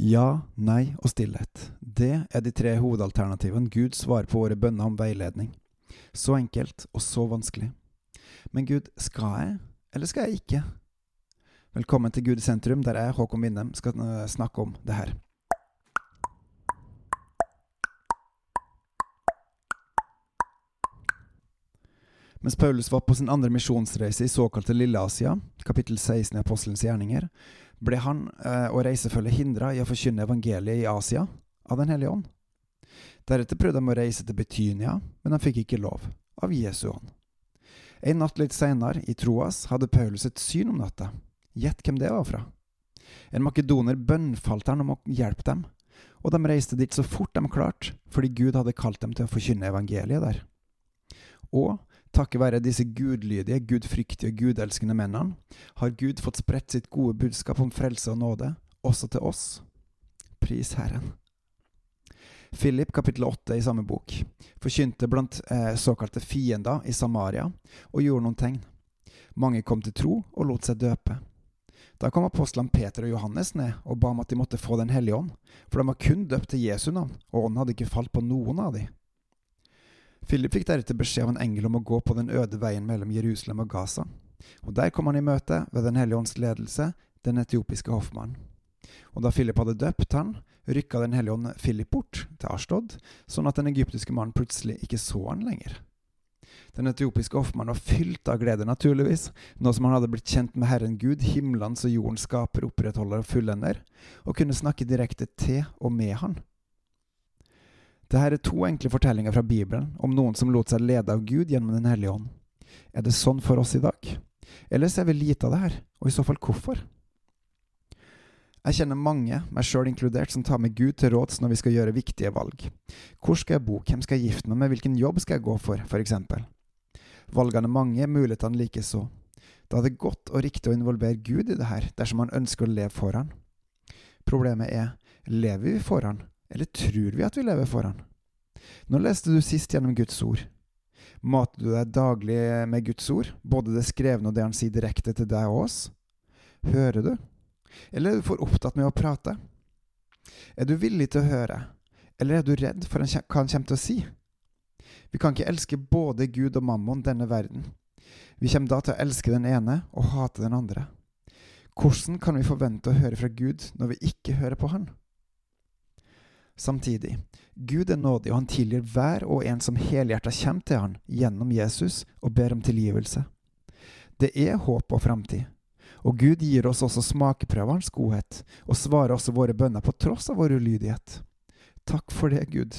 Ja, nei og stillhet. Det er de tre hovedalternativene Gud svarer på våre bønner om veiledning. Så enkelt og så vanskelig. Men Gud, skal jeg, eller skal jeg ikke? Velkommen til Gud i sentrum, der jeg, Håkon Winnem, skal eh, snakke om det her. Mens Paulus var på sin andre misjonsreise i såkalte Lille-Asia, kapittel 16 i Apostelens gjerninger, ble han eh, og reisefølget hindra i å forkynne evangeliet i Asia av Den hellige ånd. Deretter prøvde de å reise til Betynia, men de fikk ikke lov, av Jesu ånd. En natt litt seinere, i Troas, hadde Paulus et syn om natta. Gjett hvem det var fra. En makedoner bønnfalt han om å hjelpe dem, og de reiste dit så fort de klarte, fordi Gud hadde kalt dem til å forkynne evangeliet der. Og Takket være disse gudlydige, gudfryktige gudelskende mennene har Gud fått spredt sitt gode budskap om frelse og nåde også til oss. Pris Herren. Philip kapittel 8 i samme bok forkynte blant eh, såkalte fiender i Samaria og gjorde noen tegn. Mange kom til tro og lot seg døpe. Da kom apostlene Peter og Johannes ned og ba om at de måtte få Den hellige ånd, for de var kun døpt til Jesu navn, og ånden hadde ikke falt på noen av dem. Philip fikk deretter beskjed av en engel om å gå på den øde veien mellom Jerusalem og Gaza. Og Der kom han i møte, ved Den hellige ånds ledelse, den etiopiske hoffmannen. Og da Philip hadde døpt han, rykka Den hellige ånd Philip bort til Ashtod, sånn at den egyptiske mannen plutselig ikke så han lenger. Den etiopiske hoffmannen var fylt av glede, naturligvis, nå som han hadde blitt kjent med Herren Gud, himmelens og jordens skaper, opprettholder og fullender, og kunne snakke direkte til og med han. Dette er to enkle fortellinger fra Bibelen om noen som lot seg lede av Gud gjennom Den hellige ånd. Er det sånn for oss i dag? Eller ser vi lite av det her, og i så fall hvorfor? Jeg kjenner mange, meg sjøl inkludert, som tar med Gud til råds når vi skal gjøre viktige valg. Hvor skal jeg bo, hvem skal jeg gifte meg med, hvilken jobb skal jeg gå for, eksempel? Valgene er mange, mulighetene likeså. Da er det godt og riktig å involvere Gud i det her, dersom man ønsker å leve for Han. Problemet er, lever vi for Han, eller tror vi at vi lever for Han? Når leste du sist gjennom Guds ord? Mater du deg daglig med Guds ord, både det skrevne og det Han sier direkte til deg og oss? Hører du? Eller er du for opptatt med å prate? Er du villig til å høre, eller er du redd for hva Han kommer til å si? Vi kan ikke elske både Gud og mammon, denne verden. Vi kommer da til å elske den ene og hate den andre. Hvordan kan vi forvente å høre fra Gud når vi ikke hører på Han? Samtidig, Gud er nådig, og han tilgir hver og en som helhjertet kommer til han gjennom Jesus og ber om tilgivelse. Det er håp og framtid, og Gud gir oss også smakeprøver hans godhet, og svarer også våre bønner på tross av vår ulydighet. Takk for det, Gud.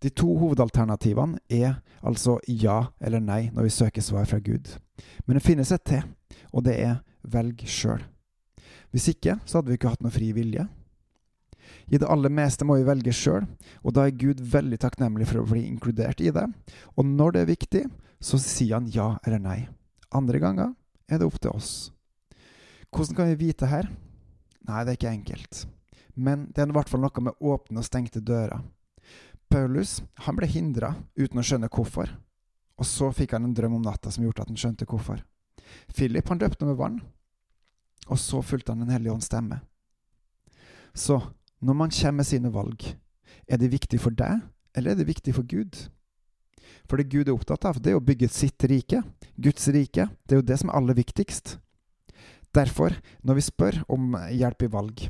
De to hovedalternativene er altså ja eller nei når vi søker svar fra Gud. Men det finnes et til, og det er velg sjøl. Hvis ikke så hadde vi ikke hatt noe fri vilje, i det aller meste må vi velge sjøl, og da er Gud veldig takknemlig for å bli inkludert i det. Og når det er viktig, så sier han ja eller nei. Andre ganger er det opp til oss. Hvordan kan vi vite her? Nei, det er ikke enkelt. Men det er i hvert fall noe med åpne og stengte dører. Paulus han ble hindra uten å skjønne hvorfor. Og så fikk han en drøm om natta som gjorde at han skjønte hvorfor. Philip han døpte med vann, og så fulgte han Den hellige ånds stemme. Så når man kommer med sine valg, er det viktig for deg, eller er det viktig for Gud? For det Gud er opptatt av, det er å bygge sitt rike, Guds rike. Det er jo det som er aller viktigst. Derfor, når vi spør om hjelp i valg,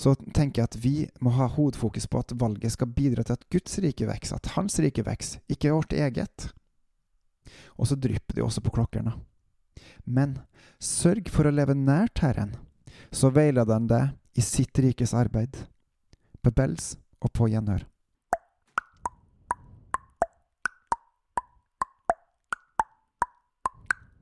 så tenker jeg at vi må ha hovedfokus på at valget skal bidra til at Guds rike vokser, at Hans rike vokser, ikke vårt eget. Og så drypper det også på klokkerne. Men sørg for å leve nært Herren, så veileder han deg i sitt rikes arbeid. Bebels og på gjenhør.